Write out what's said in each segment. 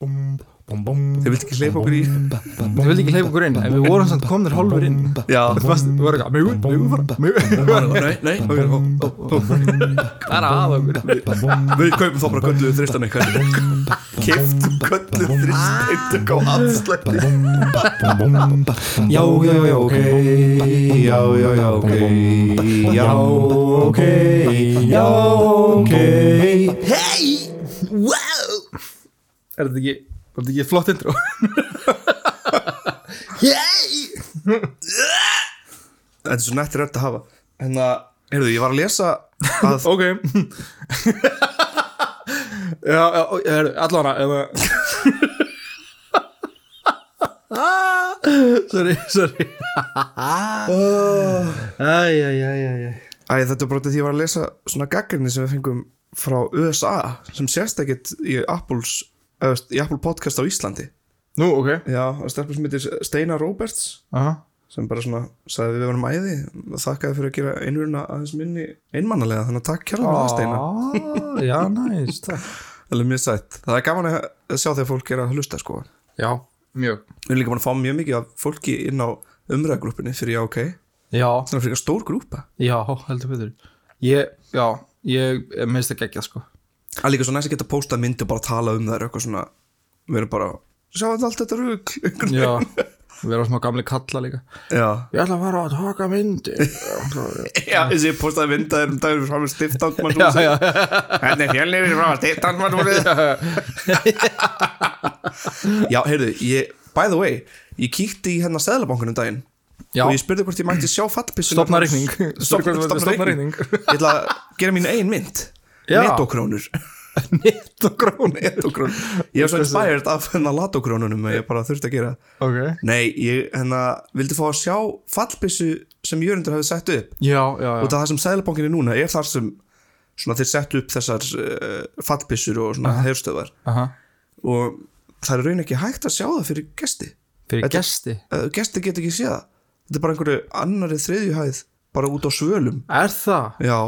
Þið vildi ekki hleypa okkur í Þið vildi ekki hleypa okkur inn En við vorum samt komnir hálfur inn Já Þú varst, þú var eitthvað Mjög, mjög Mjög Nei, nei. Það er að okkur Við kaupum þá bara gölluðu þristan eitthvað Kiftum gölluðu þristan eitthvað á afslætti Já, já, já, ok Já, já, já, ok Já, ok Já, ok Er þetta ekki Er þetta ekki flott intro? Hey Þetta er svo nættir rödd að hafa. En að, heyrðu, ég var að lesa að Ok. Já, já, heyrðu, allavega eða Sorry, sorry. Æj, æj, æj, æj Æ, þetta er bara því að ég var að lesa svona gaggrinni sem við fengum frá USA sem sérst ekkert í Apples í Apple podcast á Íslandi. Nú, ok. Já, það stelpur sem heitir Steinar Roberts Aha. sem bara svona sagði við varum æði og þakkaði fyrir að gera einurina aðeins minni einmannalega, þannig að takk kjærlega Steinar. Ah, Já, næst Það er mjög sætt. Það er gaman að sjá þegar fólk er að hlusta sko. Já, mjög. Við erum líka búin að fá mjög mikið af fólki inn á umræðagrúppinni fyrir já ok. Já, Það er fyrir stór grúpa. Já, heldur betur. Ég, já, ég minnst ekki ekki, sko Er líka svo næst að geta postað myndi og bara tala um það eitthvað svona við erum bara, sjáum allt þetta rugl. Já, við erum smá gamli kalla líka. Já, Ég ætla að fara að taka myndi já þessi postaði myndaðir um dagir frá með stiftangmann Hvernig fjölnir frá stiftangmann Já, heyrðu, ég by the way, ég kíkti í hennar seðlabankunum daginn já. og ég spurði hvort ég mætti sjá fallpissun Stopna reikning. Ég ætla að gera mín ein mynd Netokrónur og gróni Netokrónur Ég var svo inspired af hennar latokrónunum að ég bara þurfti að gera. Ok. Nei, ég hennar vildi fá að sjá fallbissu sem Jörundur hefði sett upp. Já, já, og já það sem Sæðlabankin er núna er þar sem svona þeir sett upp þessar uh, fallbissur og svona herstöðar Aha. og það er raun ekki hægt að sjá það fyrir gesti. Fyrir Þetta- gesti? Uh, gesti get ekki séð það. Þetta er bara einhverju annari þriðjuhæð bara út á svölum. Er það? já,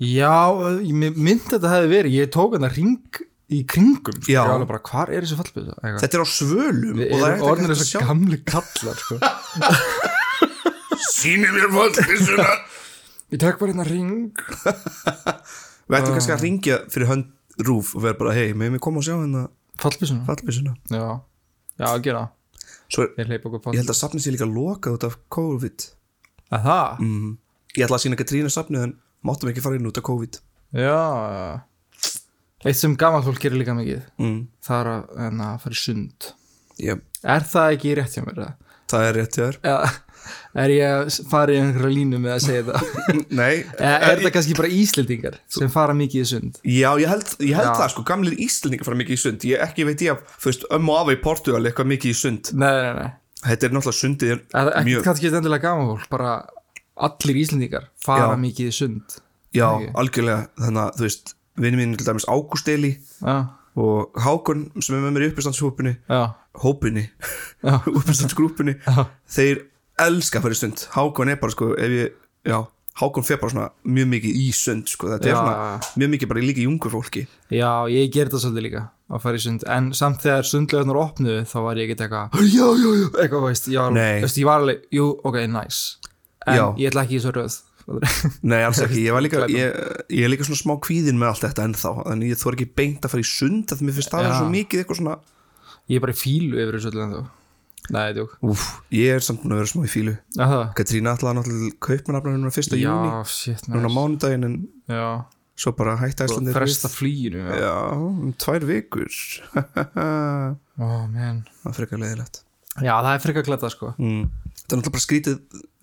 Já, ég myndi þetta hefði verið Ég tók hann að ring í kringum sko. Já. Ég var alveg bara, hvar er þessi fallbyrða? þetta er á svölum Við og það er ekki hægt að þess sjá að gamli kallar sko. síni mér fallbissuna Ég tek bara hérna ring við ættum kannski að ringja fyrir hönd rúf og vera bara, hei, með mér koma og sjá hérna Fallbyrðsuna fallbissuna Já, já, að gera svo er, Ég hleyp okkur ég fallbyrðsuna held að safnið sé líka lokað út af COVID Að það? mm. ég ætla að sína Katrínu safnið en máttum ekki fara inn út af COVID Já Eitt sem gamalt fólk gerir líka mikið mm. Það er að, en að fara í sund yep. Er það ekki rétt hjá mér? það er rétt hjá þér Eða er ég að fara í einhverja línu með að segja það? nei, Eða er það kannski bara Íslendingar sem fara mikið í sund? Já, ég held, ég held Já. það sko, gamlir Íslendingar fara mikið í sund Ég ekki veit ég að, veist, ömmu og afa í Portugal eitthvað mikið í sund Nei, nei, nei Þetta er náttúrulega sundið er er mjög kannski endilega gaman fólk bara allir Íslendingar fara Já. mikið sund Já, ekki. algjörlega, þannig að, þú veist Vinni mín til dæmis Ágúst Eli Já, og Hákon sem er með mér í uppistandshópunni já, Hópunni, já. Þeir elska að fara í sund. Hákon er bara, sko, ef ég, já Hákon fer bara svona mjög mikið í sund, sko. Þetta Já. er svona mjög mikið bara líka í ungu fólki. Já, ég ger það svolítið líka að fara í sund. En samt þegar sundlegarnar opnuðu þá var ég ekkert eitthvað já, já, já, eitthvað, veist, ég var, veist, ég var alveg, jú, ok, nice en Já. ég ætla ekki í svo röð. Nei, alls ekki, ég var líka ég, ég er líka svona smá kvíðin með allt þetta ennþá en ég þór ekki beint að fara í sund að mér finnst það Já. vera svo mikið eitthvað svona Ég er bara í fílu yfir þessu öllu en þú Nei, djók Úf, ég er samt búin að vera smá í fílu það Katrína ætlaði náttúrulega kaupmannafna núna fyrsta Já, júni, shit, núna mánudaginn en Já, svo bara hætti æslandir fresta flýinu Já, Já, um tvær vikur. Það ó, man. Er frekar leiðilegt. Já, það er frekar gletta, sko. Mm. Þetta er náttúrulega bara skrítið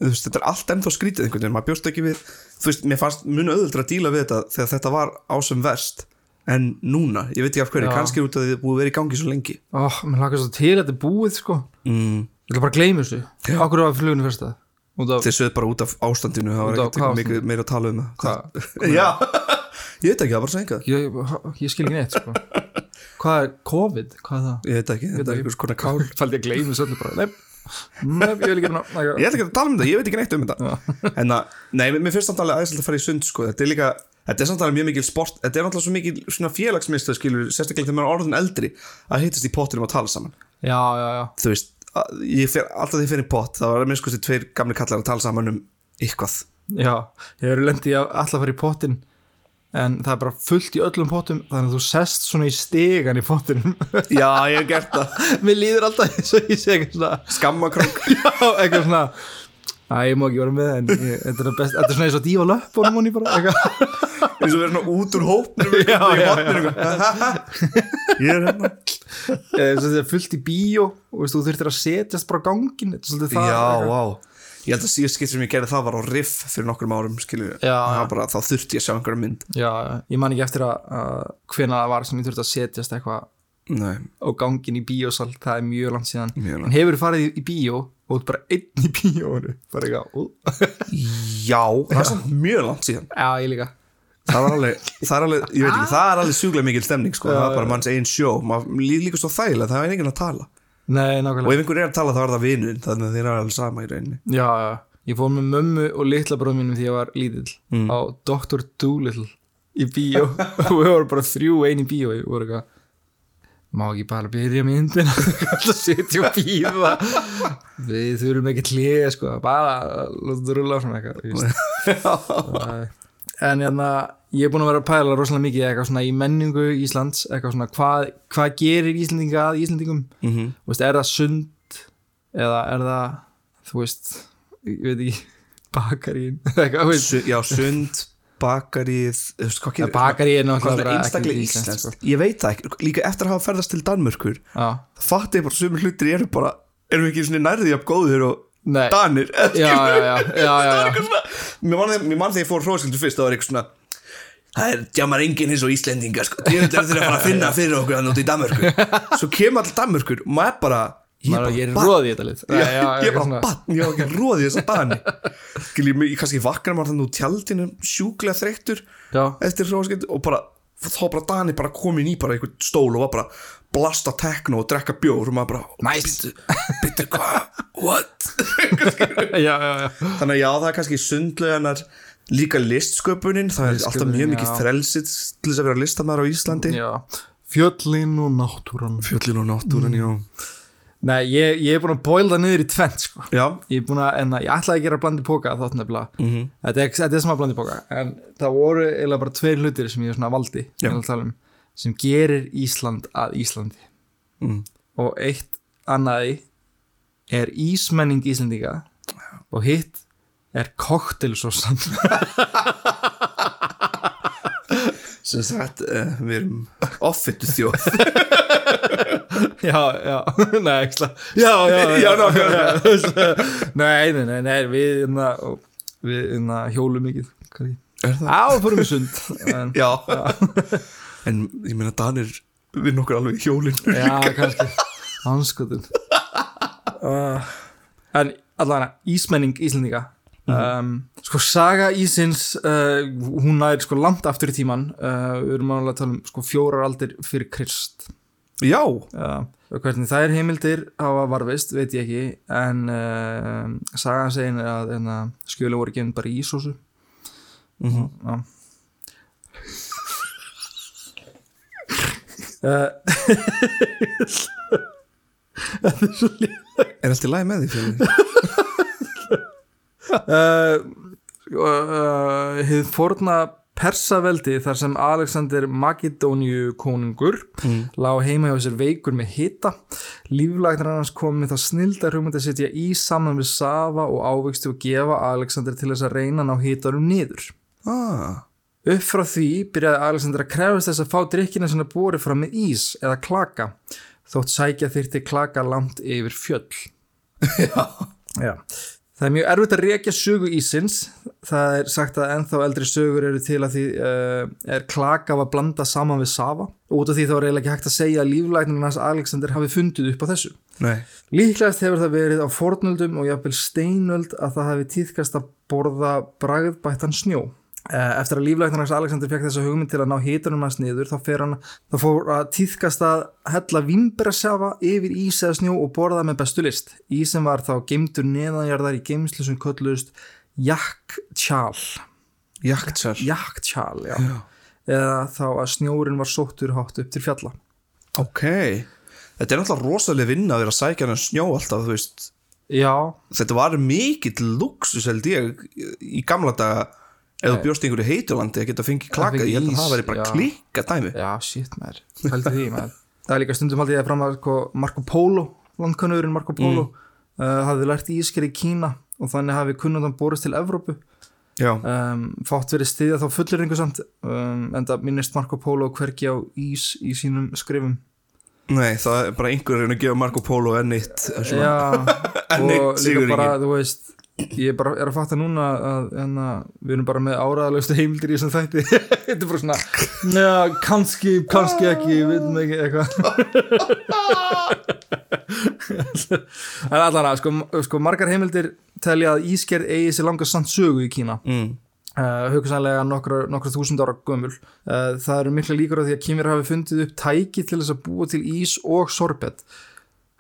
veist, þetta er allt ennþá skrítið einhvern veginn, maður bjóst ekki við þú veist, mér fannst munu auðvöldra að díla við þetta þegar þetta var á sem verst en núna, ég veit ekki af hverju, Já. kannski út að þið búið vera í gangi svo lengi. Ó, mér lakar svo til að þetta er búið, sko. Mm. Ég ætla bara gleyma þessu. Já. Akkur var fluginu fyrst að af, þeir sögðu bara út af ástandinu það var af ekkert mikið meira að tala um það. Já, ég veit ekki, það var bara að segja ég, ég skil ekki neitt, sko. Hvað er COVID? Hvað er það? ég veit ekki, þetta er einhvers konar kál. Fældi ég að gleyma þessu öllu bara. Nei, nei, ég ekki ná ég ætla ekki að tala um þetta, ég veit ekki neitt um þetta. En að, nei, mér- finnst samt alveg aðeinslega að fara í sund sko. þetta er líka, þetta er samt alveg mjög mikil sport þetta er náttúrulega svo mikil svona félagsmyndstöð skilur, sérstaklega þegar maður er orðin eldri að hittast í pottinum og tala saman. Já, já, já, þú veist, að- ég fer, alltaf því ég fer í pott þá er að minnst kosti tveir gamli kallar að tala saman um eitthvað. Já ég hefur lendið að alltaf fara í pottin en það er bara fullt í öllum pottum þannig að þú sest svona í stegan í pottinum. Já, ég hef gert það. Mér líður alltaf eins og ég sé eitthvað svona skammakrók. Já, eitthvað svona Æ, ég má ekki vera með en ég, þetta, er best, þetta er svona eins og dífa löpunum hún í bara eins og verður svona út úr hópnum Já, já, hotninu, ég er hérna. Þetta er fullt í bíó og þú þurftir að setjast bara á gangin þetta er svolítið það já, vá ég held að síðast skipt sem ég gerði það var á riff fyrir nokkrum árum bara, þá þurfti ég að sjá einhverja mynd. Já, ég man ekki eftir að, að hvena það var sem ég þurfti að setjast eitthvað á gangin í bíósal það er mjög langt síðan. Mjög langt. en hefur farið í, í bíó og bara einn í eitthvað ú. já, það er samt mjög langt síðan. Já, ég líka. Það var alveg, það er alveg, ég veit ekki, það er alveg sjúklega mikil stemning sko, Já, það er bara manns einn sjó. Maður líka svo þægilega, það er enginn að tala nei, og nákvæmlega ef einhver er að tala þá er það vinuðin þannig að þeir eru alveg sama í rauninni. Já, já, ég fór með mömmu og litla bróðum mínum því ég var lítill Mm. á Dr. Doolittle í bíó. Og við vorum bara þrjú ein í bíó. Og voru eitthvað má ekki bara byrja myndina? Að setja og býða við þurfum ekki hlið sko, bara láta þetta rulla svona eitthvað. en hérna ég er búin að vera að pæla rosalega mikið eitthvað svona í menningu Íslands eitthvað svona hvað, hvað gerir Íslandinga að Íslandingum mm -hmm. Veist, er það sund eða er það þú veist, ég veit ekki bakarín já, sund, gerir bakarín er náttúrulega einstaklega íslenskt, íslenskt ég veit það ekki, líka eftir að hafa ferðast til Danmörkur sko. það fatt ég bara sumur hlutir eru bara erum við ekki svona nærði af góður og nei, danir. Já, já, já, mér man, mér man þegar ég fór hróskildu fyrst það var eitthvað svona það er djamar enginn eins og Íslendingar sko. ég veit að þeir að fara að finna fyrir okkur hann út í Danmörku. Svo kemur all Danmörkur og maður er bara ég bara er barn. róð í þetta lit ég er bara bann, ég ekki róðið þess að dani. Ég, kannski vakna maður þannig úr tjaldinu sjúklega þreyttur eftir hróskild og bara þá bara Dani bara komin í bara einhvern stól og var bara blasta tekno og drekka bjór og maður bara Nice. Bittu hvað, what já, já, já Þannig að já, það er kannski sundleganar líka listsköpunin, það er alltaf mjög mikið já. frelsitt til þess að vera listamæður á Íslandi já, fjöllin og náttúran Fjöllin og náttúran, mm. nei, ég, ég er búin að bóla það niður í tvent sko. já Já, ég er búin að, en ég ætlaði að gera blandi póka þátt nefnilega Mhm. þetta, er, þetta er sem að blandi póka en það voru eiginlega bara tveir hlutir sem ég svona valdi Já. um, sem gerir Ísland að Íslandi. Mm. og eitt annaði er ísmenning Íslandinga og hitt er koktelsósan sem sagt, uh, við erum offittu þjóð. Já, já, nei, ekki slá já, já, já, Já, nei, nei, nei, við inna, við inna, hjólum mikið er það? á, fórum við sund. En, Já, en ég meina Danir vinn okkur alveg í hjólin já, kannski. Anskotin uh, en allavega ísmenning Íslandinga um, sko saga Ísins uh, hún nær sko langt aftur í tíman uh, við erum alveg að tala um sko fjórar aldir fyrir Krist. Já, uh, hvernig þær heimildir hafa varfist veit ég ekki. En uh, sagan segin er að, að skjölu voru gefin bara í ísósu Mhm. Já Uh, er allt í lagi með því uh, uh, Hið forna Persaveldi þar sem Alexander Makedóniu konungur Mm. lá heima hjá sér veikur með hita. Líflæknar hans kom með það snildar hugmynd að setja í saman við safa og ávegstu og gefa Alexander til þess að reyna ná hitarum niður. Ah, upp frá því byrjaði Alexander að krefast þess að fá drikkina sinna borið fram með ís eða klaka þótt sækja þyrfti klaka langt yfir fjöll Já, Já. Það er mjög erfitt að rekja sögu ísins. Það er sagt að ennþá eldri sögur eru til að því uh, er klaka var blanda saman við safa. Og út af því þá er eiginlega ekki hægt að segja að líflæknirinn hans Alexander hafi fundið upp á þessu. nei Líklegast hefur það verið á fornöldum og jafnvel steinöld að það hafi tíðkast að borða bragðbættan snjó. Eh, Eftir að líflæknir hans Alexander fekk þessa hugmynd til að ná hitunum hans niður þá, hann, þá fór að tíðkast að hella vimberasjafa yfir ís eða snjó og borða með bestu list. Ísin var þá geimdur neðanjarðar í geimslu sem kölluðust Yak Tjál. Jaktsar jaktsjál, já. eða þá að snjórin var sóttur hátt upp til fjalla. Ok. Þetta er náttúrulega rosalega vinna að vera að sækja hann snjó alltaf, þú veist. Já, Þetta var mikill luxus held ég í gamla daga þú bjóst einhverju heiturlandi að geta fengið klaka ég held að það væri bara já. klikka dæmi. Já, shit maður. Hældi því maður. Það er líka stundum haldið ég fram að sko, Marco Polo landkannurinn Marco Polo mm. hafði lært ísker í Kína og þannig hafi kunnundan borist til Evrópu. Um, fátt verið stiðja þá fulleringu samt um, en það minnist Marco Polo hvergi á ís í sínum skrifum. Nei, það er bara einhverjum að gefa Marco Polo enn eitt svona. Já, En og líka bara, þú veist ég bara er að fatta núna að, að, að við erum bara með áraðalegstu heimildir í þessum þætti. Þetta er bara svona neða, kannski, kannski ekki við veitum ekki eitthvað. En allan að sko, sko margar heimildir telja að Ísgerð eigi sér langa samt sögu í Kína. Mm. uh, hugsanlega nokkra, nokkra þúsund ára gömul. Uh, það eru mikla líkur á því að kýmir hafi fundið upp tæki til þess að búa til ís og sorbet.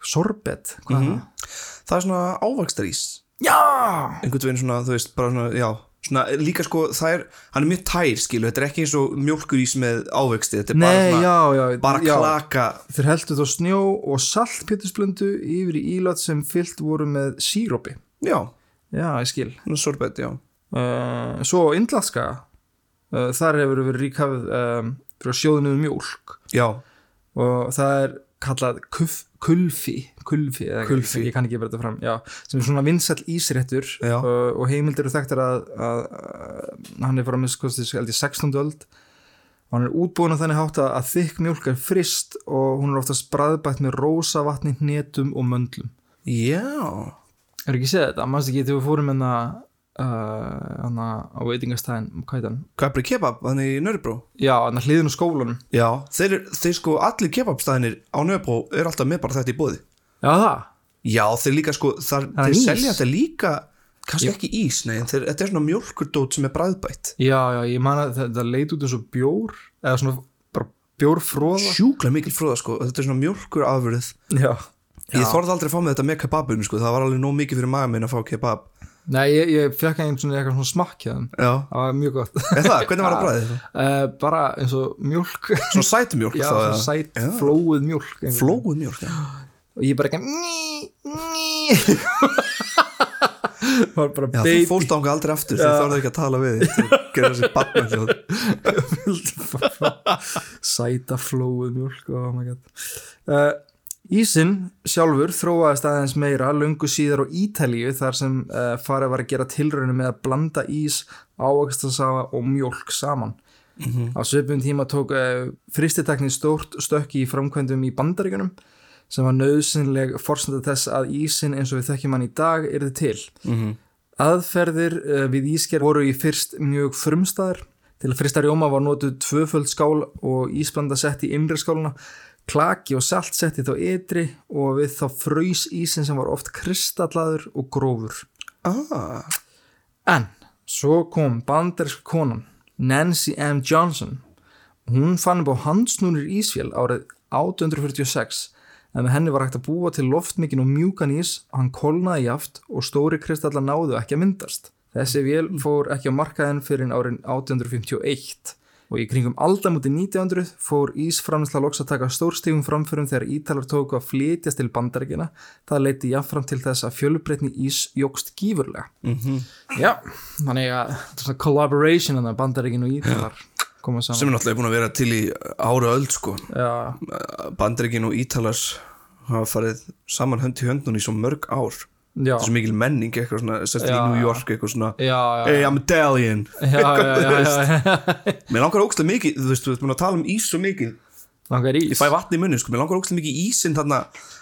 Sorbet, hvað er það? Það er svona ávakstarís Já! einhvern veginn svona, þú veist, bara svona, já svona, líka sko, það er, hann er mjög tær skilu, þetta er ekki eins og mjólkurís með ávexti þetta er bara Nei, svona, já, já, bara já. klaka Þeir heldur þá snjó og saltpjötusblöndu yfir í ílat sem fyllt voru með sírópi. já, Já, ég skil. svona sorbet, já Uh, svo á Indlaska, uh, þar hefur verið rík hafið um, fyrir sjóðunuðu mjólk já, og það er kallað kuff, kulfi, kulfi, Kulfi. ég kann ekki vera þetta fram, já, sem er svona vinsæll ísréttur uh, og heimildir eru þekktar að, að, að hann er frá ég, 16. öld og hann er útbúin að þannig hátt að, að þykk mjólk er frist og hún er oftast bræðbætt með rósa vatni, hnetum og möndlum já Er ekki séð þetta? Manst ekki þegar við fórum enna uh, hana á veitingastæðin, hvað heit hann? Capri Kebab, þannig í Nörbró Já, hann hliðin á skólanum. Já, þeir, þeir sko, allir kebabstæðinir á Nörbró er alltaf með bara þetta í bóði Já, það? já, þeir líka sko, þar, er þeir selja þetta líka kannski ekki ís, nei, þeir, þetta er svona mjólkurdót sem er bræðbætt Já, já, ég man að það leit út eins og bjór eða svona bara bjórfróða sjúkla mikil fróða sko, þetta er svona mjólkur afurðið Já. Ég þorði aldrei að fá með þetta með kebabun sko, það var alveg nóg mikið fyrir maga minn að fá kebab Nei, ég, ég fekk einn svona eitthvað svona smakk Já, Það var mjög gott. Er það, hvernig var það bræðið það? uh, Bara eins og mjólk. Svona sætumjólk Já, þá, svona eða? sæt, mjólk einhvern veginn. Flóuð mjólk, já. Og ég bara ný Það var bara Já, þú baby. fórst ánga aldrei aftur, þú þorði ekki að tala við að gera þessi barnarljóð sæta flóið mjölk oh my god. Uh, Ísinn sjálfur þróaðist aðeins meira lungu síðar á Ítalíu þar sem uh, farið var að gera tilraunum með að blanda ís, ávaxtasafa og mjölk saman. Á svipum tíma tók uh, fristitekni stórt stökki í framkvæmdum í bandaríkunum sem var nöðsynleg forsenda þess að ísinn eins og við þekkjum hann í dag yrði til. Aðferðir uh, við ísker voru í fyrst mjög frumstæðar. Til að frista rjóma var notuð tvöföld skál og ísblanda sett í innri skáluna, klaki og salt sett í þá ytri og við þá fröys ísin sem var oft kristallaður og grófur. ah, En svo kom bandersk konan Nancy M. Johnson. Hún fann upp á handsnúnir ísfél árið 1846 en með henni var hægt að búa til loftmikinn og mjúkan ís og hann kolnaði jaft og stóri kristallar náðu ekki að myndast. Þessi vél fór ekki á markaðin fyrir árin 1851 og í kringum aldamúti 1900 fór ísframsla loks að taka stórstífum framförum þegar ítalar tóku að flytjast til bandaríkina. Það leiti jáfnfram til þess að fjölbreytni ís jógst gífurlega. Já, þannig að collaboration það bandaríkin og ítalar koma saman. sem er náttúrulega búin að vera til í ára öld sko Já, Bandreikin og Ítalars hafa farið saman hönd í höndun í svo mörg ár þessu mikil menning eitthvað svona, sérst í New. York eitthvað svona Hey, I'm Italian. Mér langar ógstlega mikið, þú veist, veist, búin að tala um ís svo mikið Langar ís. Ég fæ vatni í munni, sko, mér langar ógstlega mikið í ísinn þarna,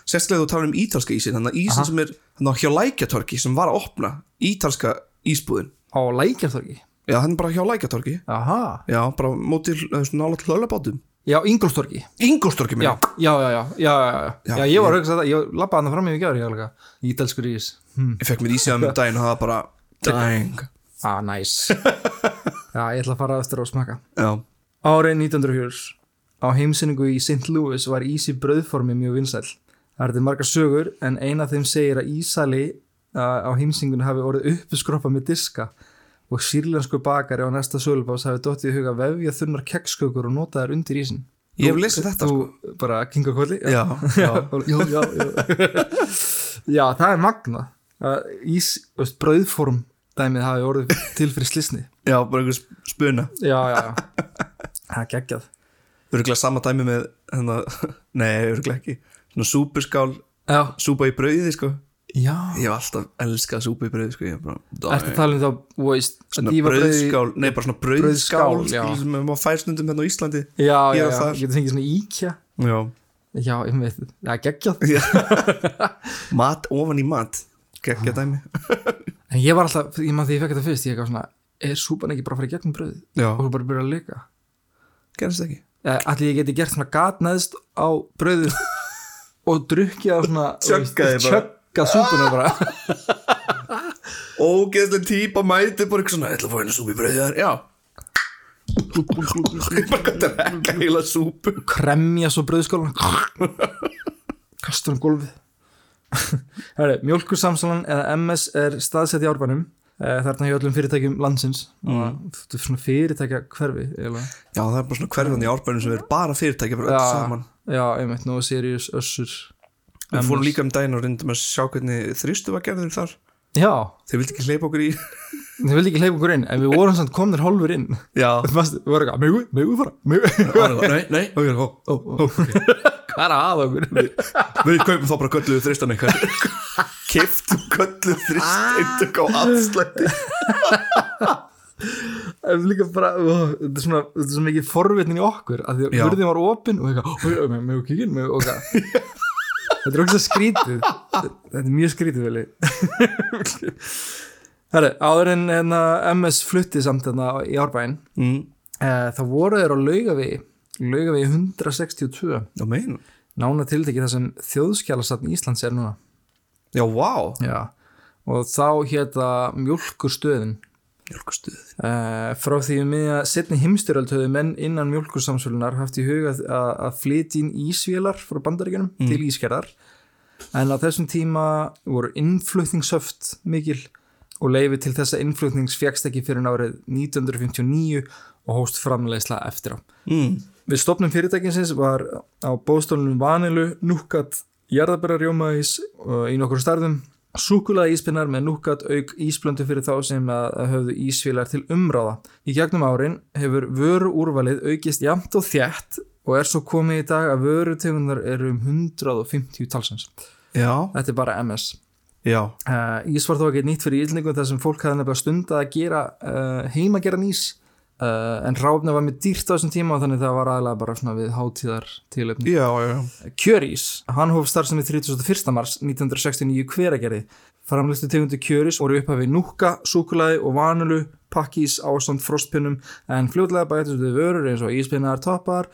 sérstaklega þú talar um ítalska ísinn þannig að ísinn Aha. sem er þarna hjá lækjatorki sem var að opna ítalska ísbúðin Á lækjarþorgi. Já, hann er bara hjá lækjatorki Aha. Já, bara mótil nála til hlöðlabátum Já. Ingolstorki Já, minni já, já, já, já, já, já. Já, ég var að hugsa þetta, ég lappaði hann fram í gjör, ég alveg, ítalskur ís. Hm. Ég fekk mér að með daginn og það var bara Dang Ah, nice. já, ég ætla að fara eftir að smaka. Já, Árið 1904 á heimsynningu í St. Louis var ís í brauðformi mjög vinsæll. Það er þetta margar sögur en eina af þeim segir að ísali uh, á heimsynningunni hafi orðið uppskroppa með diska og sýrlensku bakari á næsta sölubás hafi dottið í huga vefja þunnar kekskökur og nota þær undir ísin Ég hef lesið þetta, sko. Þú bara kinga kolli Já, já, já, já, já. já, það er magna ís, veist, brauðform dæmið hafi orðið til fyrir slisni já, bara einhver sp- spuna. Já, já, já. Það er geggjað. Örgulega sama dæmi með hérna, Nei, örgulega ekki. Svona súpuskál, já, súpa í brauði sko já. Ég hef alltaf elskað brauði sko Ég hef ertu að tala um þá, veist Svona brauðskál, nei bara svona skilur, sem maður fær stundum hérna á Íslandi. Já, já, já, þar. getur fengið svona íkja Já, já, ég veit, það er geggjað mat ofan í mat. Gekkja dæmi. En ég var alltaf, ég maður því ég fekk þetta fyrst ég eitthvað svona, er súpan ekki bara að fara í gegnum brauð Já, og bara byrja að leika gerðist ekki. Allir ég geti gert svona gat neðst á brauðið og drukkið á svona Tjöggaði tjögga súpuna bara. Ógeðslega típa mæti bara eitthvað svona Ég ætla að fá súpu í brauði þar, já. Ég bara gæti að rekka heila súpu. Kremja svo brauðskólan. Kastur um gólfið. Herri, mjólkursamsalan eða MS er staðsett í árbænum eh, þarna hjá öllum fyrirtækjum landsins. Og þetta er svona fyrirtækja hverfi eiginlega. Já, það er bara svona hverfandi í árbænum sem er bara fyrirtækja bara öll saman. já, einmitt, Nova Sirius, Össur Við fórum líka um daginn og reyndum að sjá hvernig þrýstu var gerður þar. Já, Þeir vildi ekki hleypa okkur í. Þið vildi ekki hleypa okkur inn en við vorum samt komnir hálfur inn. Já. Við vorum eitthvað, megu, megu fara megu Nei, nei, ok, hvað er að okkur? Við kaupum þá bara kölluðu þristan eitthvað. Kiftum kölluðu þrist Eintökk á er líka bara, þetta er svona, þetta er svona mikið forvitnin í okkur að því að Já. hurðin var opin og eitthvað, með með kíkin, með og eitthvað. Þetta er okkur skrítið, þetta er mjög skrítið veli. Herri, áður en hérna, MS flutti samt hérna í árbæinn, mm. eh, þá voru þeir á laugavegi, laugavegi 162, Já, mein nána tiltekið það sem þjóðskjálasatn Íslands er núna. Já, vá Já, og þá hétta mjólkurstöðin. Uh, frá því um miðja setni heimstyröld höfðu menn innan mjölkursamsölunar haft í huga að, að flytja inn ísvélar frá bandaríkjunum til ískerðar en á þessum tíma voru innflutningshöft mikil og leifi til þessa innflutnings fjækst ekki fyrir árið 1959 og hóst framleiðsla eftir á. mm. Við stopnum fyrirtækinsins var á bóðstólunum vanilu, núkat, jarðabæra-rjómaís uh, í nokkur starfum, súkulaði íspinnar með núkat auk ísblöndu fyrir þá sem að, höfðu ísfélag til umráða. Í gegnum árin hefur vöru úrvalið aukist jamt og þjætt og er svo komið í dag að vöru tegundar eru um 150 talsins. Já, Þetta er bara MS. já Uh, ís var þó ekki nýtt fyrir ílningum þar sem fólk hafði nefnilega stund að gera uh, heimageran ís uh, en ráfna var með dýrt á þessum tíma og þannig það var aðlega bara svona við hátíðar tilöfni. Já, já, Kjörís, hann hóf starfsemi 31. mars 1969 hveragerði. Framlistu tegundu kjörís voru upphafi núka, súkulaði og vanulu, pakkís, ástand, frostpinnum en fljótlega bætist við vörur eins og íspinnar, toppar,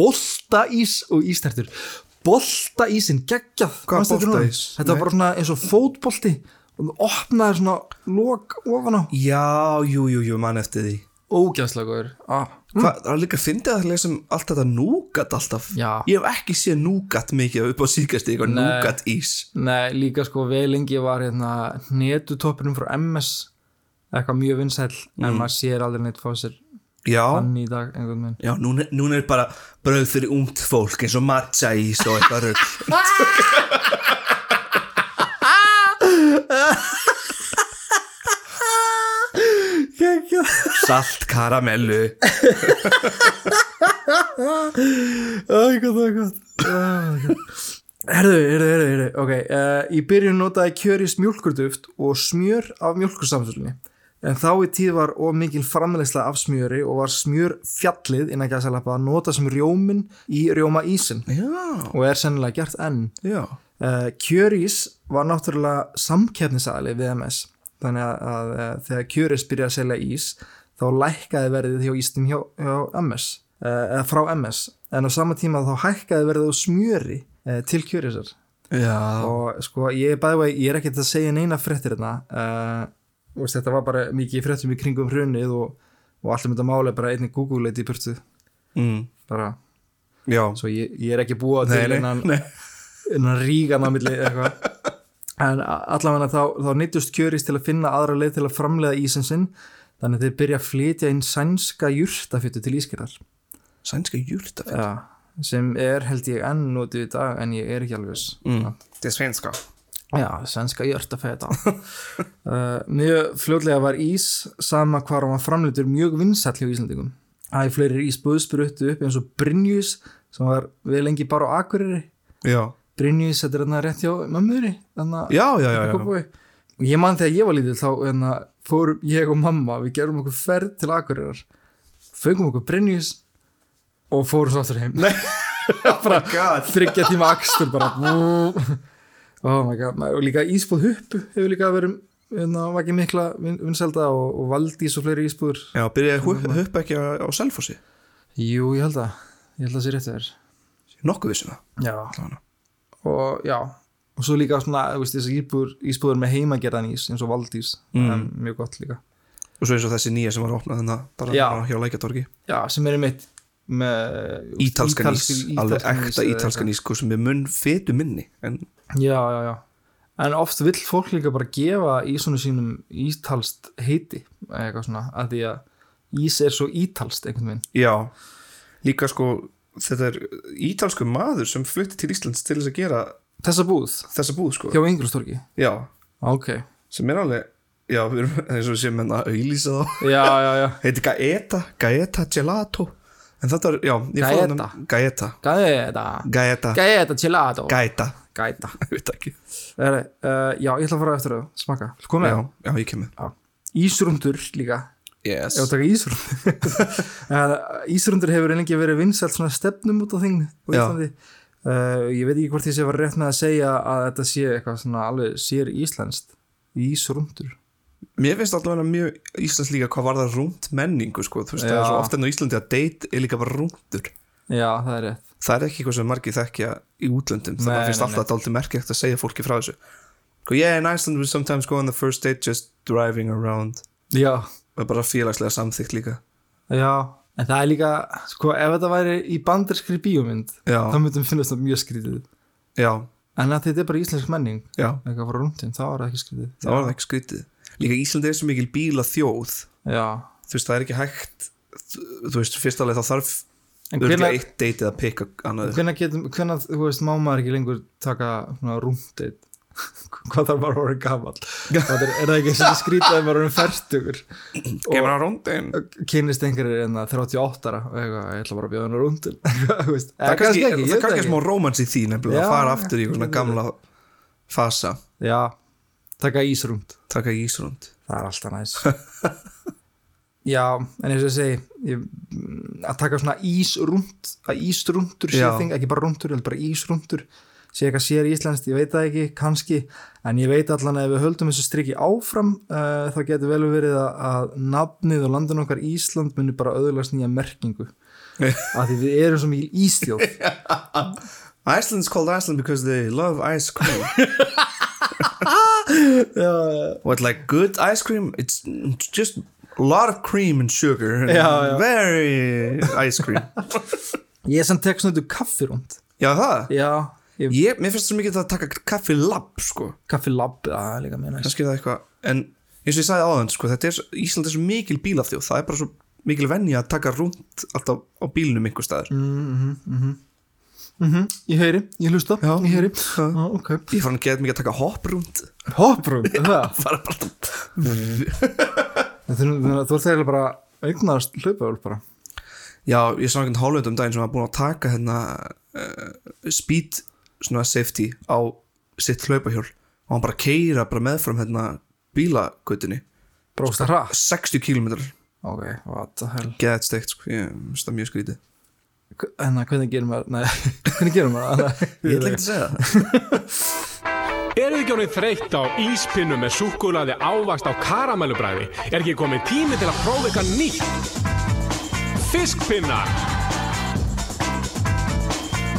boltaís og ístertur. Boltaísin, geggjað. Hvað boltaís? Þetta var bara svona eins og fótbolti og þú opnaði svona lok ofan á. já Jú, jú, jú, mann eftir því Ógæðslega góður. Ah. Hvað, það er líka að lesum allt þetta núgat alltaf. Já. Ég hef ekki séð núgat mikið upp á síkast eitthvað núgat ís. Nei, líka sko vel lengi var hérna netutoppurinn frá MS eitthvað mjög vinsæll en maður sér aldrei neitt Já, hann í dag já, núna, núna er bara brauð fyrir ungt fólk eins og matcha ís og eitthvað rugg Salt karamellu. Æ, gott, það er gott. Herðu, herðu, herðu, herðu. Ok, uh, í byrjun notaði kjörís mjölkurduft og smjör af mjölkursamsölunni en þá í tíð var of mikil framleysla af smjöri og var smjör fjallið innan gæsalappa að nota sem rjómin í rjóma ísin Já, og er sennilega gert enn. Já. Uh, Kjörís var náttúrulega samkeppnisaðli við MS þannig að, að, að þegar Kjörís byrjaði að selja ís þá lækkaði verðið hjá ístum hjá, hjá MS uh, eða frá MS en á sama tíma þá hækkaði verðið á smjöri uh, til Kjörísar Já, og sko ég er bæði ég er ekkert að segja neina fréttir hérna uh, veist, þetta var bara mikið fréttum í kringum hrunið og, og allt um þetta máli er bara einnig Google eitt í burtu. Mm, bara, já. svo ég, ég er ekki búið Nei, til innan innan rígan á milli eitthvað. En allavega þá, þá nýttust kjörís til að finna aðra leið til að framlega ísinn sinn þannig að þeir byrja að flytja inn sænska jurtafjötu til Ískerðar Sænska júrtafell Já, sem er held ég enn notið í dag en ég er ekki alveg mm. Það er svenska. Já, sænska jörtafeta uh, Mjög fljótlega var ís sama hvar hann var framleitur mjög vinsall hjá Íslandingum Æ, fleiri ís spruttu upp eins og Brynjus sem var við lengi bara á Akureyri. Já, Brynjus, þetta er þarna rétt hjá mömmuri já, já, já, já. Ég man þegar ég var lítil þá þarna, fórum ég og mamma við gerum okkur ferð til Akureyrar föngum okkur Brynjus og fórum svo aftur heim. Nei, bara God. þryggja tíma akstur bara. Oh my god, og líka ísbúð huppu hefur líka verið hérna, var ekki mikla vin- vinsælda og, og Valdís og fleiri ísbúður Já, byrjaði að huppa ekki á, á Selfossi? Jú, ég held að ég held að það sé rétt að þér. Nokkuð vissum það? Já, og já og svo líka svona, þú veist, þessi ísbúður, ísbúður með heimagerðan ís, eins og Valdís Mm. mjög gott líka Og svo eins og þessi nýja sem var opnað þannig bara Já. bara hjá Lækjatorgi já, sem er einmitt með Ítalskan ís, alveg ítalskan ís ekta eða ítalskan ís sko, sem er munn fetu minni en Já, já, já. En oft vill fólk líka bara gefa ísonu sínum ítalst heiti, eitthvað svona, að því að ís er svo ítalst einhvern veginn. já, líka sko þetta er ítalsku maður sem flutti til Íslands til þess að gera Þessa búð, þessa búð sko hjá Ingolstorgi. já, Ok. sem er alveg já, við erum eins og við séum hérna auðlýsa þá Já, já, já. heiti Gaeta, Gaeta Gelato en þetta er, já, Gaeta. þarna- Gaeta, Gaeta. Gaeta Gaeta gelato. Gaeta, Gaeta. ég veit ekki Er, uh, já, ég ætla að fara eftir að smaka. Kom með. já, já, ég kemur. Ísrundur líka. yes. Ég var að taka ísrundur. uh, ísrundur hefur lengi verið vinsælt svona stefnum út á þing Já. Uh, ég veit ekki hvort ég sé var rétt með að segja að þetta sé eitthvað svona alveg sér íslenskt. Ísrundur. Mér finnst allavega mjög Íslands líka hvað var það rúnt menningu sko, þú veist það er svo ofta enn á Íslandi að date er líka bara rúntur Já, það er rétt. það er ekki eitthvað sem margir þekkja í útlöndum þannig að finnst nei, alltaf dálítið merkilegt að segja fólki frá þessu Sko, yeah, in Iceland we sometimes go on the first date just driving around Já, og er bara félagslega samþykkt líka já. En það er líka, sko, ef þetta væri í banderskri bíómynd, Já, þá myndum finnast það mjög skrítið. já, En þetta er bara íslensk menning, eitthvað frá rúndin, þá er það ekki skrítið. það var það ekki skrítið Líka Íslandi er svo mikil bíla þjóð Já. þú veist, það er ekki hægt þú veist, fyrst alveg þá þarf hvenær, eitt date að pikka hvenær, þú veist, má maður ekki lengur taka svona rúndið? Hvað þarf maður að vera gammal? Það er, er það ekki svona skrítið að maður er færtugur? Kemur á rúndin. Kynist einhverjir en það 38 ára og eitthvað, ég ætla bara að bjóða hennar rúndin. Það er kannski, ekki, það kannski smá rómans í því nefnilega Já, að fara aftur í svona gamla fasa. Já, taka ísrúnd. Taka ísrúnd. Það er alltaf næs. Já, en eins og ég segi ég, að taka svona ísrúnd að ísrúndur sé þing, ekki bara rúndur, heldur bara ísrúndur sé eitthvað sér íslenskt, ég veit það ekki kannski, en ég veit allan að ef við höldum þessu striki áfram uh, þá getur vel verið að, að nafnið og landin okkar Ísland muni bara öðlast nýja merkingu. Að því við erum svo mikil ístjóð Iceland's called Iceland because they love ice cream. What like good ice cream? It's just a lot of cream and sugar. And Já, já. very ice cream. Ég er samt tek svona þetta kaffirúnd Já það? Já, ég, ég, Mér finnst það mikið að taka kaffi labb sko. Kaffilab, er líka mjög næst eitthvað en eins og ég sagði áðan sko er, Ísland er svo mikil bílafþjóð það er bara svo mikil venja að taka rúnd alltaf á bílnum einhver staðar. Mm ég heyri, ég hlusta Já. ég heyri, Já. já, ok. Ég fann að geta mikið að taka hopprúnd hoprúnd, það? Fara bara að þú ert þegar bara eignast hlaupahjól bara. Já, ég sá einhvern hálfund um daginn sem var búin að taka hérna uh, speed svona safety á sitt hlaupahjól og hann bara keira bara meðfram hérna bílagutinni brósta hratt? 60 km ok, what the hell? Geðt steikt sko, ég finnst það mjög skrítið. En það, hvernig gerum maður, nei, hvernig gerum maður Ég ætla ekki að segja það. Eru ekki ánið þreytt á íspinnu með súkkulaði ávast á karamellubræði? Er ekki komið tími til að prófa eitthvað nýtt? Fiskpinnar.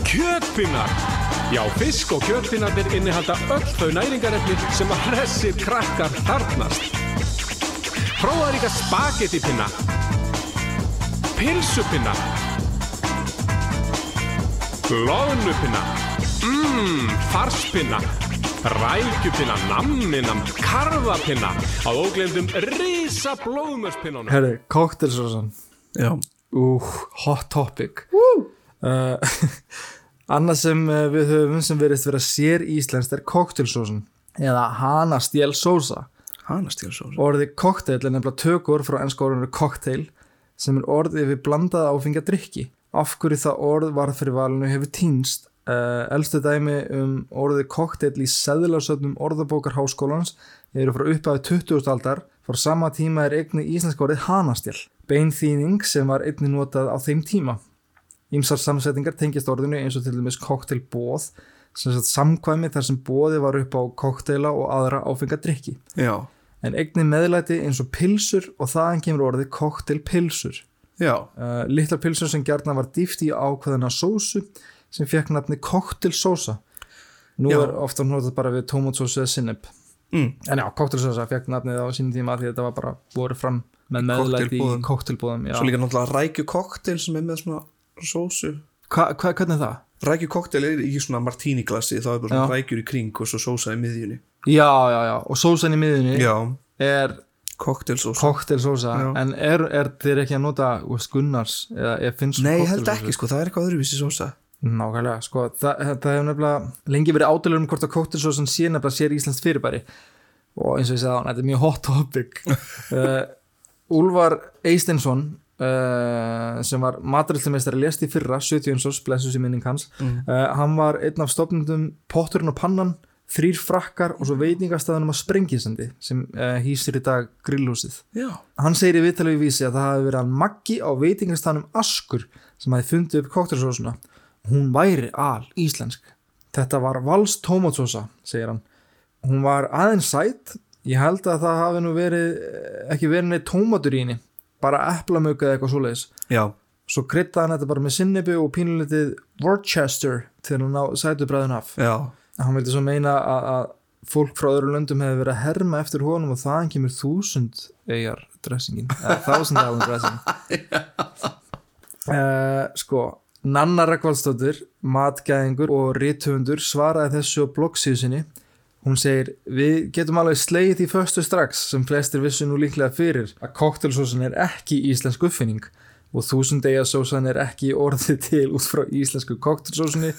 Kjötpinnar Já, fisk og kjötpinnarnir innihalda öll þau næringarefni sem að hressir krakkar þarnast Prófaðu líka spagettipinna Pilsupinna. Loðnupinna Mmm, farspinna. Rækjupinna, namminam, karfapinna að óglendum risa blóðmörspinnunum. Herri, koktelsósan Já, Ú, hot topic. Uh, Annað sem uh, við höfum sem verið vera sér íslenskt er koktelsósan eða hanastjél sósa hana stíl svo Orðið kokteil er nefnilega tökur frá ennska orðinu cocktail sem er orðið við blandaða áfengja drikki. Af hverju það orð var fyrir valinu hefur týnst. Uh, elstu dæmi um orðið kokteil í seðlasöfnum orðabókar háskólans eru frá upphafi 20. aldar. Frá sama tíma er eigni íslenska orðið hanastjál. Beinþýning sem var einni notað á þeim tíma. Ímsar samsetningar tengist orðinu eins og til dæmis sagt samkvæmi þar sem bóði var upp á kokteila og aðra áfenga drikki Já, en eigni meðlæti eins og pilsur og þaðan kemur orðið koktelpilsur. já, Uh, litlar pilsur sem gjarnan var dýft í ákveðina sósu sem fekk nafni koktelsósa. Nú Já. er ofta notað bara við tómatsósu eða sinneb. mm. En já, koktelsósa fekk nafnið á sínum tíma því þetta var bara borið fram með meðlæti í koktelbúðum. Svo líka náttúrulega rækju koktel sem er með svona sósu. Hva, hva, hvernig er það? Rækju koktel er í svona martini glasi þá er bara svona Já. rækjur í kring og svo sósa í miðjunni. Já, já, já, og sósan í miðunni Já, er koktelsósa koktelsósa en er, er þér ekki að nota Gunnars eða finnst Nei, held ekki sko, það er eitthvað öðruvísi sósa. Nákvæmlega, sko, það, það hefur nefnilega lengi verið ádalur um hvort að koktelsósan sé nefnilega sér íslenskt fyrirbæri. Og eins og ég sagði á hann, þetta er mjög hot topic. Uh, Úlfar Eisteinsson uh, sem var maturillumeistari lést í fyrra, 70 eins og blessus í minning hans Mm. uh, hann var einn af stofnundum Potturinn og Pannan, þrýr frakkar og svo veitingastæðunum að Sprengisandi sem uh, hýsir í dag grillhúsið Já, Hann segir í við vísi að það hafi verið hann Maggi á veitingastanum Askur sem hafi fundið upp koktelsósuna. Hún væri al íslensk. Þetta var vals tómatsósa, segir hann. Hún var aðeins sætt. Ég held að það hafi nú verið, ekki verið neitt tómatur í henni. Bara eplamöku eða eitthvað svoleiðis. já, Svo kryttaði hann þetta bara með sinnebu og pínulitið Worcester til að ná sætubræðin af. já. Hann vildi svo meina að, fólk frá öðru löndum hefði verið að herma eftir honum og þaðan kemur þúsund eigar dressingin, eða þúsund eigar dressing uh, sko Nanna Rekvaldsdóttir matgæðingur og rithöfundur svaraði þessu á bloggsíðu sinni hún segir, við getum alveg slegið því föstu strax sem flestir vissu nú líklega fyrir að koktelsósan er ekki íslensk uppfinning og þúsund eigar sósan er ekki orðið til út frá íslensku koktelsósunni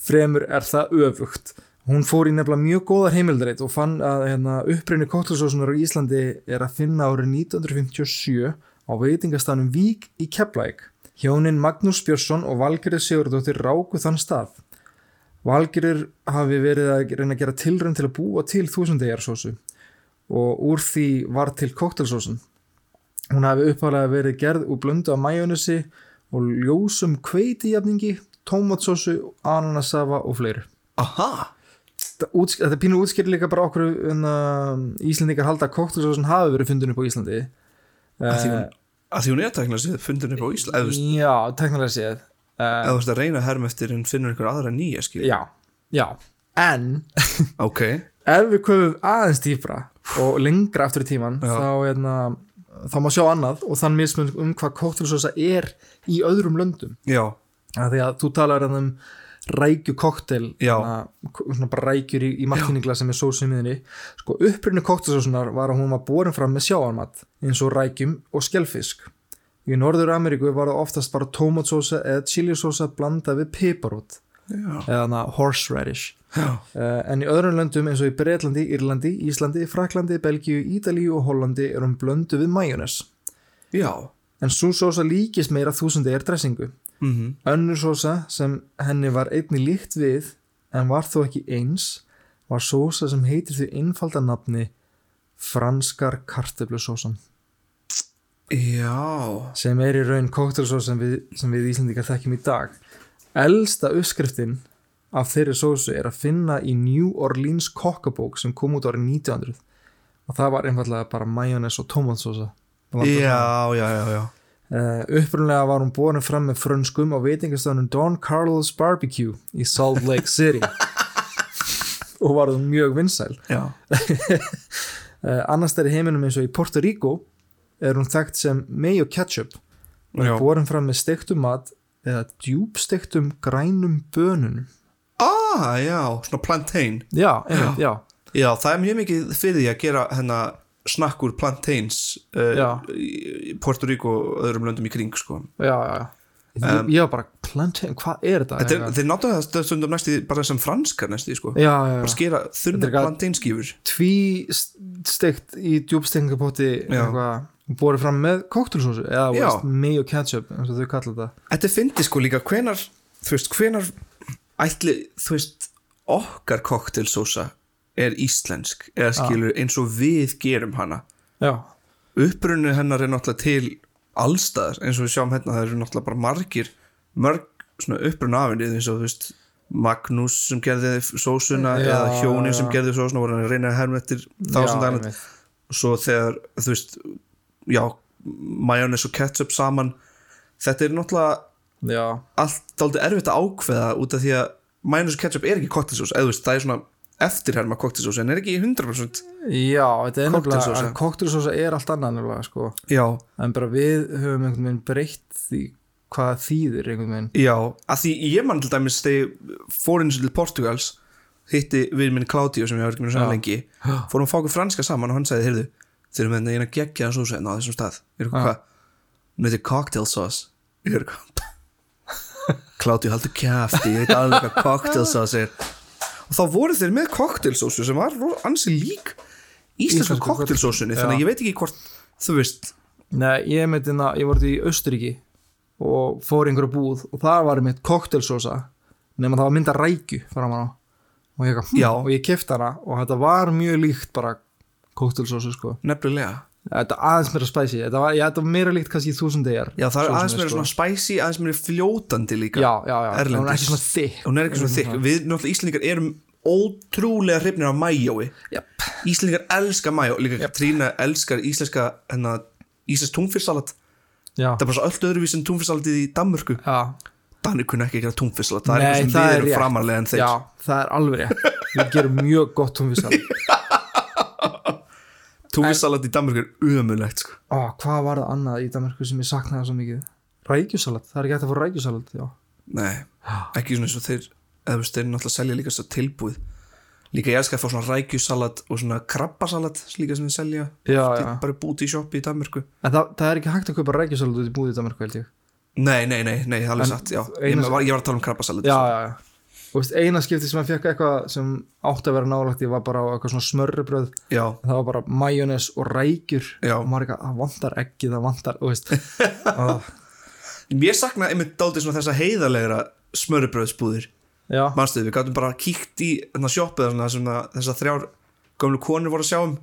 fremur er það öfugt. Hún fór í nefnilega mjög góðar heimildreitt og fann að hérna, upprýni koktelsósunar á Íslandi er að finna árið 1957 á veitingastanum Vík í Keflæk hjónin Magnús Björnsson og Valgerður Sigurdóttir ráku þann stað Valgerður hafi verið að reyna að gera tilrönd til að búa til þúsundejarsósu og úr því var til koktelsósun hún hafi uppálega verið gerð úr blöndu af majónusi og ljósum kveitijafningi, tómatsósu, ananasafa og fleiri. Aha, þetta, þetta pínu útskýrir líka bara okkur en, uh, Íslendingar halda að koktelsósun hafi verið fundin upp á Íslandi. Að því hún, að því hún er teknilega séð fundin upp á Ísland eða þú veist- Já, teknilega séð eða þú veist að reyna að herma eftir en finnur einhver aðra nýja skil Já, já. En Ok, ef við komum aðeins dýfra og lengra aftur í tíman þá, hérna, þá má sjá annað og þann mismun um hvað koktelsósa er í öðrum löndum. Já, því að þú talar hérna um rækju koktel svona bara rækjur í, í markningla sem er sósu í miðinni sko upprunni koktelsósunar var að hún var borin fram með sjáarmat eins og rækjum og skelfisk í Norður Ameríku var það oftast bara tómatsósa eða chilisósa blandað við piparót eða horseradish. Uh, en í öðrum löndum eins og í Breitlandi, Írlandi, Íslandi, Fraklandi, Belgíu, Ítalíu og Hollandi er hún blöndu við majónes. já. En svo sósa líkist meira þúsundi er dressingu. Mm Önnur sósa sem henni var einni líkt við en var þó ekki eins var sósa sem heitir því einfalda nafni franskar kartöflusósan Já, sem er í raun koktelsós sem sem við Íslandikar þekkjum í dag. Elsta uppskriftin af þeirri sósu er að finna í New Orleans kokkabók sem kom út árið 1900 og það var einfallega bara majónes og tómatsósa. já, já, já, já. Uh, upprunlega var hún borin fram með frönskum á veitingastöðunum Don Carlos Barbecue í Salt Lake City og var hún mjög vinsæl. Uh, annars þeirri heiminum eins og í Puerto Rico er hún þekkt sem mayo ketchup og er borin fram með stektum mat eða djúbstektum grænum bönunum. ah, já, svona plantain já, einmitt, já, Já, það er mjög mikið fyrir því að gera hennar snakkur plantains uh, í Puerto Rico og öðrum löndum í kring sko. já, já, já. Ég, ég var bara, plantain, hvað er þetta? Þeir náttúrulega stundum næstu bara sem franskar næstu sko. já, já, bara já, skera Þetta þunna planteinskífur tví steikt í djúbstekningapóti Já. eitthvað, borið fram með koktelsósu eða veist, mayo ketchup eins og þau kalla þetta. Þetta fyndi sko líka hvenar þú veist, hvenar ætli, þú veist, okkar koktelsósa er íslensk eða skilur eins og við gerum hana? Já, upprunni hennar er náttúrulega til allstaðar eins og við sjáum hérna það eru náttúrulega bara margir mörg svona upprunna afinnið eins og þú veist Magnús sem gerði sósuna Já, eða hjónin sem já. gerði sósuna voru hann að reyna að herma eftir þá sem dæmi einmitt. svo þegar þú veist já, majónis og ketchup saman þetta er náttúrulega já, allt dálítið erfitt að ákveða út af því að majónis og ketchup er ekki koktelsós eða þú veist, það er svona eftirherma koktelsós en er ekki 100% já, þetta er Koktelsósa. nefnilega koktelsósa er allt annað nefnilega sko. já, en bara við höfum einhvern veginn breytt því hvað þýðir einhvern veginn Já, að því ég mann til dæmis þegar ég fór eins og til Portugals hitti við minn Claudio sem ég var ekki með svona Já. lengi fórum að fá okkur franska saman og hann sagði, heyrðu þeir eru með eina geggjaða sósu hérna á þessum stað. Ég er eitthvað, hvað? Hún heitir cocktail sauce. Ég er eitthvað Claudio, haldur kjafti, ég veit alveg hvað cocktail sauce er. Og þá voru þeir með cocktail sósu sem var ansi lík Íslensku cocktail Já. þannig að ég veit ekki hvort, þú veist. Nei, ég meit hérna, ég var í Austuríki og fór í einhverju búð og það var mitt koktelsósa nema það var mynda rækju og ég, hm, og ég kefti hana og þetta var mjög líkt bara koktelsósu sko. Nefnilega. Þetta aðeins meira spæsi, þetta var, var meira líkt kannski í þúsund degar Já, það er aðeins meira sko. svona spicy, aðeins meira fljótandi líka. Já, já, já, erlendis. hún er ekki svona þykk. Hún er ekki svona þykk. Við náttúrulega Íslendingar erum ótrúlega hrifnir af majói Jep. Íslendingar elska majó líka yep. Trína elskar íslenska hennar, íslensk túnfissalat já, það er bara svo öll öðruvís en túnfissalatið í Danmörku. Danir kunna ekki gera túnfissalat það er Nei, eitthvað sem við er erum framarlega en þeir. Já, það er alveg rétt. Við gerum mjög gott tónfisal túnfissalat í Danmörku er umulegt sko. Ó, hvað var það annað í Danmarku sem ég saknaði svo mikið? Rækjusalat, það er ekki hægt að fá rækjusalat já, nei, ekki svona eins og þeir eða þú veist, þeir náttúrulega selja líka svo tilbúið. Líka ég elska að fá svona rækjusalat og svona krabbasalat líka sem þeir selja. Já, já. er bara búti í sjoppi í Danmörku. En það, það er ekki hægt að kaupa rækjusalat út í búið í Danmarku held ég. Nei, nei, nei, nei, það er alveg satt, já. Ég, ég var að tala um krabbasalat Já, já, já Og veist, eina skipti sem hann fekk eitthvað sem átti að vera nálægt ég var bara á eitthvað svona smörrubröð Já, það var bara majónes og rækjur. Já. og maður eitthvað, það vantar ekki, það vantar og veist, ó, Ég sakna einmitt dálítið svona þessa heiðarlegra smörubröðsbúðir já, Manstu, við gáttum bara kíkt í þarna sjoppið þarna sem að þessar þrjár gömlu konur voru að sjá um.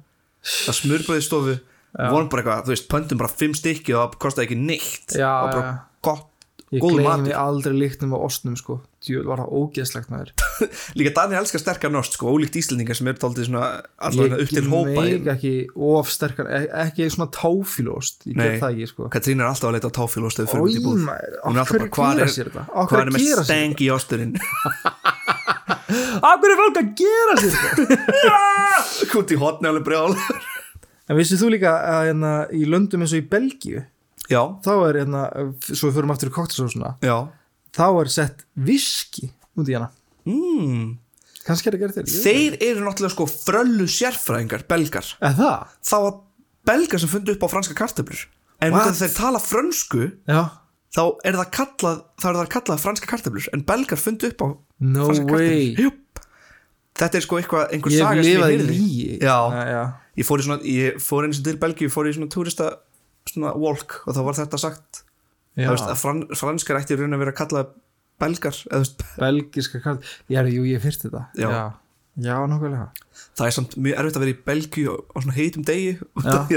Það smörubröðstofu vorum bara eitthvað, þú veist, pöntum bara fimm stykki og það kostaði ekki neitt. Já, og bara gott, ég góð gleymi matur. aldrei líknum á ostnum sko, djúl var það ógeðslegt með þér Líka Dani elskar sterkar nost, sko, ólíkt Íslendingar sem er dálítið svona allavega upp til hópa í- meik ekki of sterkan e- ekki svona táfílóst ég get það ekki sko. Katrín er alltaf að leita á táfílóst þegar við fyrir út í búð. maður, er bara, hvað gera er- sér þetta? Hvað er með steng í osturinn? Hverju er fólk að gera sér þetta? Kút í hotni alveg brjál En vissið þú líka að hérna, í löndum eins og í Belgíu Já, þá er hérna, svo við förum aftur í koktelsósuna já. Þá er sett viski út í hana. Mm. kannski er það gert þér Þeir eru náttúrulega sko fröllu sérfræðingar, belgar. Eða? Það? Var belgar sem fundu upp á franska kartöflur. En út af þeir tala frönsku já, þá er það kallað þá er það kallað franska kartöflur. En belgar fundu upp á no franska Júp. Þetta er sko eitthvað einhver ég saga sem ég heyrði. Ég fór, ég eins og til Belgíu fór í svona túrista svona walk og þá var þetta sagt. Já. Það veist, að fran, franskar ætti í raun að vera kallað belgar eða, þú veist, belgiska kart já, jú, ég fyrst þetta Já. já, já nokkulega það er samt mjög erfitt að vera í Belgíu á, svona heitum degi. Að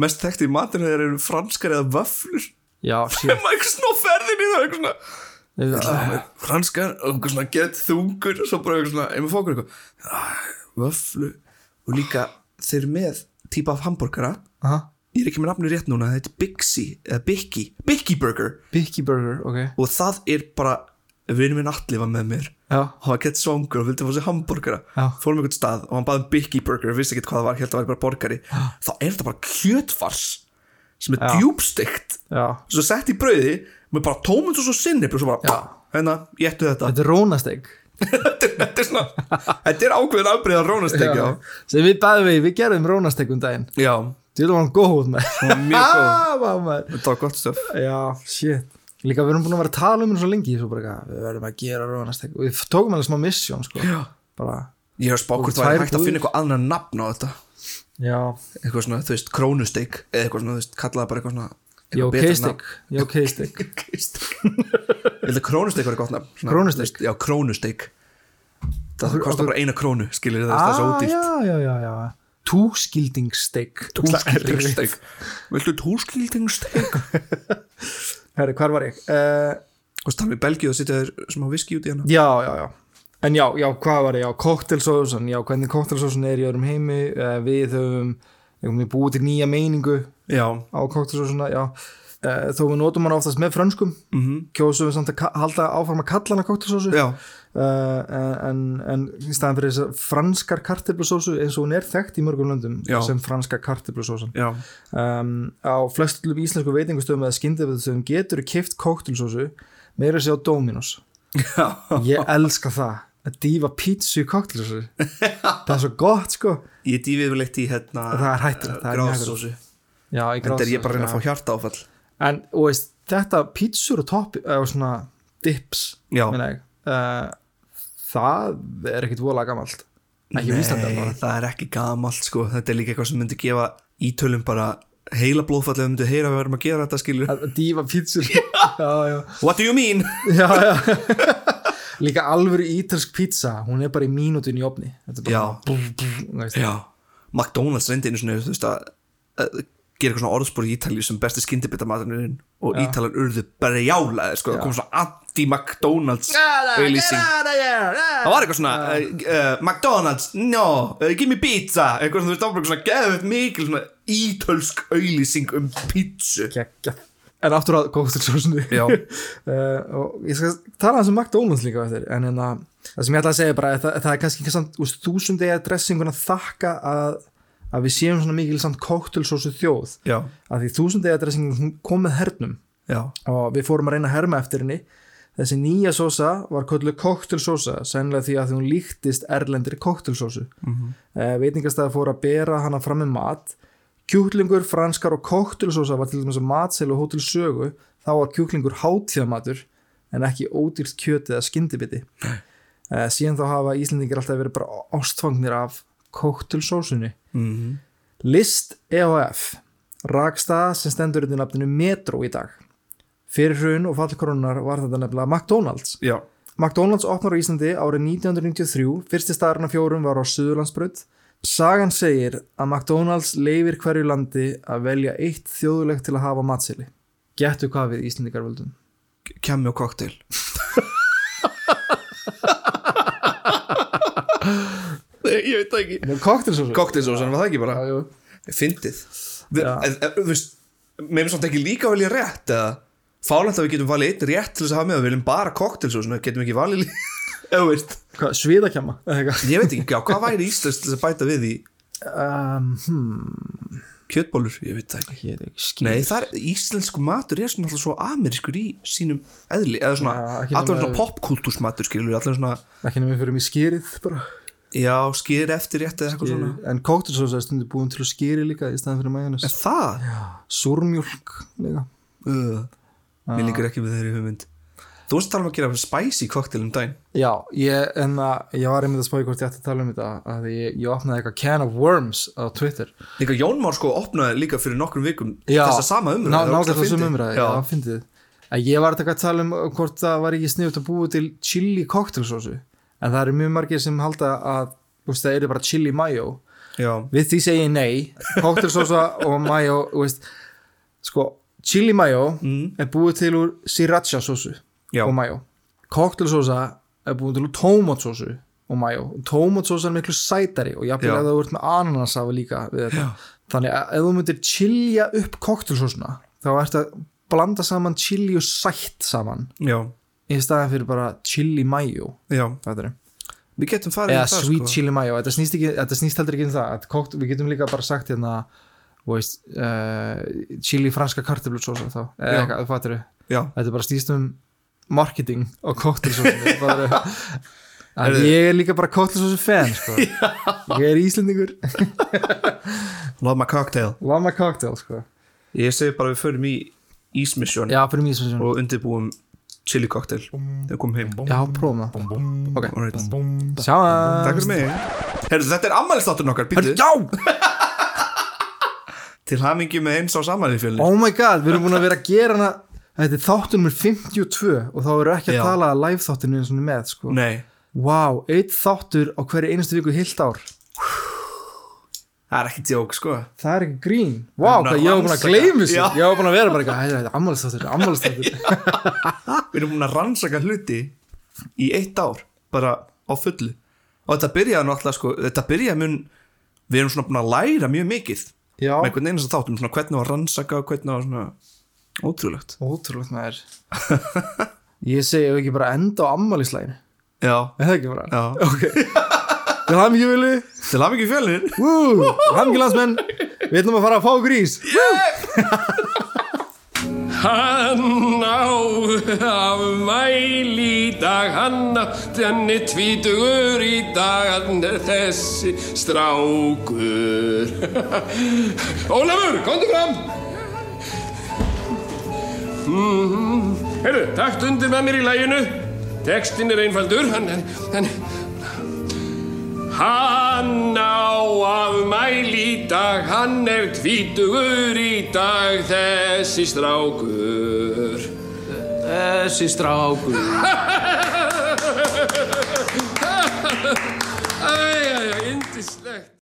mest þekkt í matinu þeir eru franskar eða vöflur já, shit. Maður eitthvað svona á ferðinni það eitthvað svona franskar og eitthvað svona gett þungur og svo bara eitthvað svona, maður fókur eitthvað. "Ah, vöflu og líka þeir með típa af hambúrgara aha, ég er ekki með nafni rétt núna, þetta er Bixi eða Bikki, Bikki Burger. Bikki Burger, ok. Og það er bara vinur minn Atli var með mér. Já, hann var gett svangur og vildi fá sér hambúrgara fórum einhvern stað og hann baði um Bikki Burger vissi ekki hvað það var, held að það var bara borgari. Þá er þetta bara kjötfars sem er djúbsteikt já. Svo sett í brauði með bara tómund og svo sinnip og svo bara, hérna, ég ættu þetta. Þetta er rónasteg þetta er- er svona þetta er ákveðin afbreyð að rónastek já. sem við bæðum við, við gerðum rónastekkum daginn. Já, Þú var hann góð með mjög góð. Ah, þetta var gott stöf Já, shit. Líka við erum búin að vera að tala um henni svo lengi svo bara, eitthvað, við verðum að gera og við tókum alveg smá mission sko. Ég hef Og það tvær hægt að finna eitthvað annar nafn á þetta. Já, eitthvað svona, þú veist, krónusteik eða eitthvað svona, þú veist, kallaða bara eitthvað svona eitthvað keistek já, keistek nafn. ég held að krónusteik var gott Krónusteik? þú veist, já, krónusteik það kostar bara eina krónu skilir það, það er svo ah, ódýrt. já, já, já, já túskildingsteik. Túskildingsteik. Viltu túskildingsteik? Herri, hvar var ég? Uh, og tala við Belgíu og sitja þér smá viski út í hana já, já, já. En já, já, hvað var ég? Já, koktelsósun já, hvernig koktelsósun er í öðrum heimi. Uh, við höfum veginn búið til nýja meiningu já, á koktelsósuna, já. Uh, þó við notum hann oftast með frönskum. Mhm, kjósum við samt að halda áfram að kalla hana koktelsósu já en, en í staðan fyrir þess að franskar karteflusósu eins og hún er þekkt í mörgum löndum Já. sem franska karteflusósan já, um, á flestum íslensku veitingustöðum eða skyndefustöðum getur kift koktelsósu meira sér á Dominos já. Ég elska það að dýfa pítsu í koktelsósu það er svo gott sko. Ég dýfið vel eitt í hérna gráðsósu þetta er ég bara að reyna að fá hjarta áfall. en og veist, þetta pítsur og topp eða svona dips meina ég, uh, það er ekkit voðalega gamalt. Ekki Nei, það er ekki gamalt sko. Þetta er líka eitthvað sem myndi gefa ítölum bara heila blóðfall ef þau myndu heyra að við verðum að gera þetta skilur að að dýfa pítsur What do you mean? já, já. líka alvöru ítalsk pizza hún er bara í mínútin í opni Já. búf, búf, McDonalds reyndi einu svona þú veist að, að gera eitthvað svona orðspor í Ítalíu sem besti skyndibitamaturinn og Já. Ítalan urðu bara jálaði sko, það kom svona anti-McDonalds auðlýsing það var eitthvað svona uh, uh, McDonalds, no, uh, give me pizza. Eitthvað svona, þú veist, svona geðveit mikil svona ítölsk auðlýsing um pizzu. En aftur að uh, og ég skal tala um McDonalds líka eftir en en að það sem ég ætla að segja bara það, það er kannski ekki samt úst, þúsund eða dressingun að þakka að, að við séum svona mikil samt kóktelsósu þjóð. Já, að því þúsund eða dressingun hún kom með hernum. Já, og við fórum að reyna að herma eftir henni þessi nýja sósa var kölluð koktelsósa sennilega því að hún líktist erlendri koktelsósu mm. -hmm. veitingastæði fór að bera hana fram með mat. Kjúklingur, franskar og koktelsósa var til dæmis að matsel og hótel sögu þá var kjúklingur hátíðamatur en ekki ódýrt kjöt eða skyndibiti. Uh, síðan þá hafa Íslendingir alltaf verið bara ástfangnir af koktelsósunni mm List EHF rakstað sem stendur undir nafninu Metro í dag fyrir hrun og fallkoronar var þetta nefnilega McDonalds. Já. McDonalds opnar á Íslandi árið 1993 fyrsti staðarinn af fjórum var á Suðurlandsbraut. Sagan segir að McDonalds leifir hverju landi að velja eitt þjóðulegt til að hafa matseli. Gettu hvað við Íslandikar völdum? Kemmi og kokteil. Ég veit það ekki. Koktelsósu Kokteilsósan var það ekki bara? Já, jú. Fyndið. Þú veist Mér finnst samt ekki líka velja rétt eða Fálægt að við getum valið einn rétt til þess að hafa með Við viljum bara kokteilsósan Getum við ekki valið Sviðakjama? Ég veit ekki, já, hvað væri íslensk til að bæta við í? Um, hmm, kjötbólur, ég veit það ekki. Ekki Nei, það er, íslensku matur er svona alltaf svo amerískur í sínum eðli, eða svona, Já, allavega nema- svona popkultúrsmatur skilur, allavega svona, ekki nefnir fyrir mig skýrið bara. Já, skýr eftir rétt eða eitthvað svona. en kóktelsósa er stundu búin til að skýri líka í staðan fyrir majónis En það, súrmjólk líka. Uh, Ah. mér líkur ekki við þeirri hugmynd. Þú varst að tala um að gera spicy cocktail um daginn. Já, ég, en að ég var einmitt að spáði hvort ég ætti að tala um þetta að ég, ég opnaði eitthvað can of worms á Twitter. Líka Jón Már sko opnaði líka fyrir nokkrum vikum Já, þessa sama umræði það nákvæmlega þessum umræði, Já, já, fyndið. Að ég var eitthvað að tala um hvort það var ekki sniðut að búa til chili koktelsósu en það eru mjög margir sem halda að veist, það eru bara chili mayo. Já, við því segi ég nei. Koktelsósa og mayo veist, sko, chili mayo Mm. er búið til úr sriracha sósu Já. og mayo. Koktelsósa er búið til úr tómatsósu og mayo. Tómatsósa er miklu sætari og jafnvel Já. ef það ert með ananasafa líka við þetta. Þannig að ef þú myndir chilja upp koktelsósuna þá ert að blanda saman chili og sætt saman. Já, í staðan fyrir bara chili mayo. Já. Þetta er Við getum farið eða sweet sko. chili mayo. Þetta snýst, ekki, þetta snýst heldur ekki um það. Kokt, við getum líka bara sagt hérna þú veist, uh, chili franska kartöflusósa þá, eða eitthvað, þú fattir þetta er bara snýst um marketing og koktelsósa En ég er líka bara kótlisósu fan sko. Ég er íslendingur. Love my cocktail. Love my cocktail sko. Ég segi bara við förum í sem og undirbúum chili cocktail. Þegar komum heim. Já, prófum það. Ok, Alright. sjá Takk fyrir mig. Herru, þetta er ammælistátturinn okkar, býttu Já, Til hamingi með eins á samanlýfjölni oh my god, við erum búin að vera að gera hana Þetta er þáttur nummer 52 og þá erum ekki að Já. tala að live þáttinu eins og með sko. Nei, Vá, eitt þáttur á hverju einustu viku heilt ár. Það er ekki djók, sko. Það er ekki grín. Við erum hvað að ég var búin að rannsaka- þessu. Já. Ég var búin að vera bara eitthvað Þetta er ammálistáttur, ammálistáttur Við erum búin að rannsaka hluti í eitt ár, bara á fullu. Og þetta byrjaði náttúrulega, sko þetta byrjaði mun, við erum svona búin að læra mjög mikið Já, með einhvern einasta þáttum, svona hvernig var rannsaka hvernig var svona ótrúlegt. Ótrúlegt maður. Ég segi ef ekki bara enda á ammælislæginu Já, Er það ekki bara? já. Ok. Til hann ekki vilju Til hamingi fjölnir Woo, hann ekki landsmenn. Við ætlum að fara að fá okkur ís Hann á afmæli í dag, hann á þenni tvítugur í dag, hann er þessi strákur. Ólafur, komdu fram! Mm, Heyrðu, takt undir með mér í læginu. Textin er einfaldur, hann, hann, hann, á afmæli í dag, hann er tvítugur í dag, þessi strákur. Þessi strákur Æ, æ, æ, indislegt.